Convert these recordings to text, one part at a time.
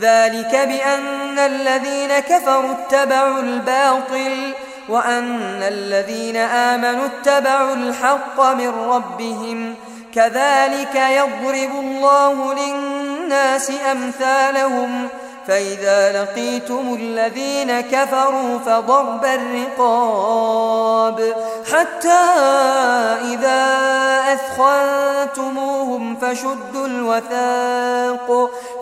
ذلك بأن الذين كفروا اتبعوا الباطل وأن الذين آمنوا اتبعوا الحق من ربهم كذلك يضرب الله للناس أمثالهم فإذا لقيتم الذين كفروا فضرب الرقاب حتى إذا أثخنتموهم فشدوا الوثاق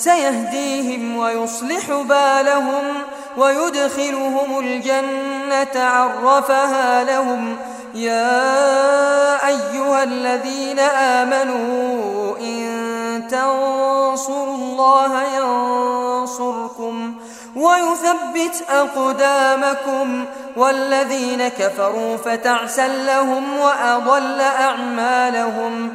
سيهديهم ويصلح بالهم ويدخلهم الجنة عرفها لهم. يا أيها الذين آمنوا إن تنصروا الله ينصركم ويثبت أقدامكم والذين كفروا فتعسا لهم وأضل أعمالهم.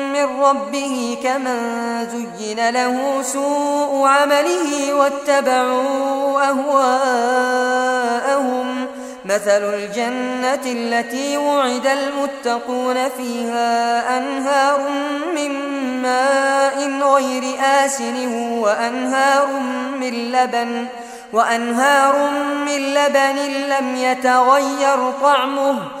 من ربه كمن زين له سوء عمله واتبعوا أهواءهم. مثل الجنة التي وعد المتقون فيها أنهار من ماء غير آسن وأنهار من لبن وأنهار من لبن لم يتغير طعمه.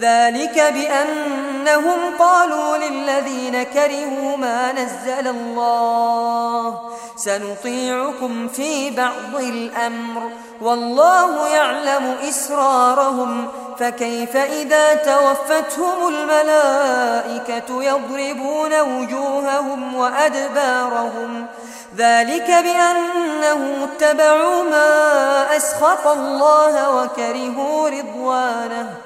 ذلك بأنهم قالوا للذين كرهوا ما نزل الله. سنطيعكم في بعض الأمر. والله يعلم إسرارهم. فكيف إذا توفتهم الملائكة يضربون وجوههم وأدبارهم؟ ذلك بأنهم اتبعوا ما أسخط الله وكرهوا رضوانه.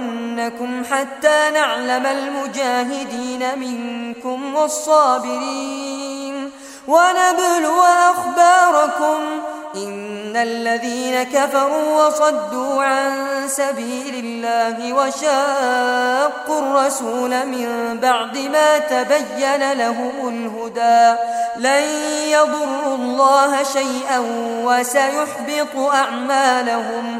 ولنبلونكم حتى نعلم المجاهدين منكم والصابرين ونبلو أخباركم إن الذين كفروا وصدوا عن سبيل الله وشاقوا الرسول من بعد ما تبين لهم الهدى لن يضروا الله شيئا وسيحبط أعمالهم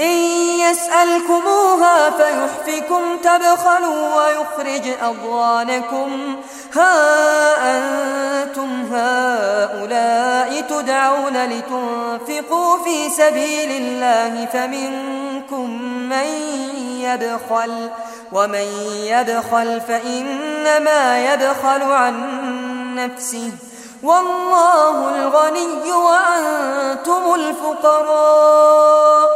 إن يسألكموها فيحفكم تبخلوا ويخرج أضوانكم ها أنتم هؤلاء تدعون لتنفقوا في سبيل الله فمنكم من يبخل ومن يبخل فإنما يبخل عن نفسه. والله الغني وأنتم الفقراء.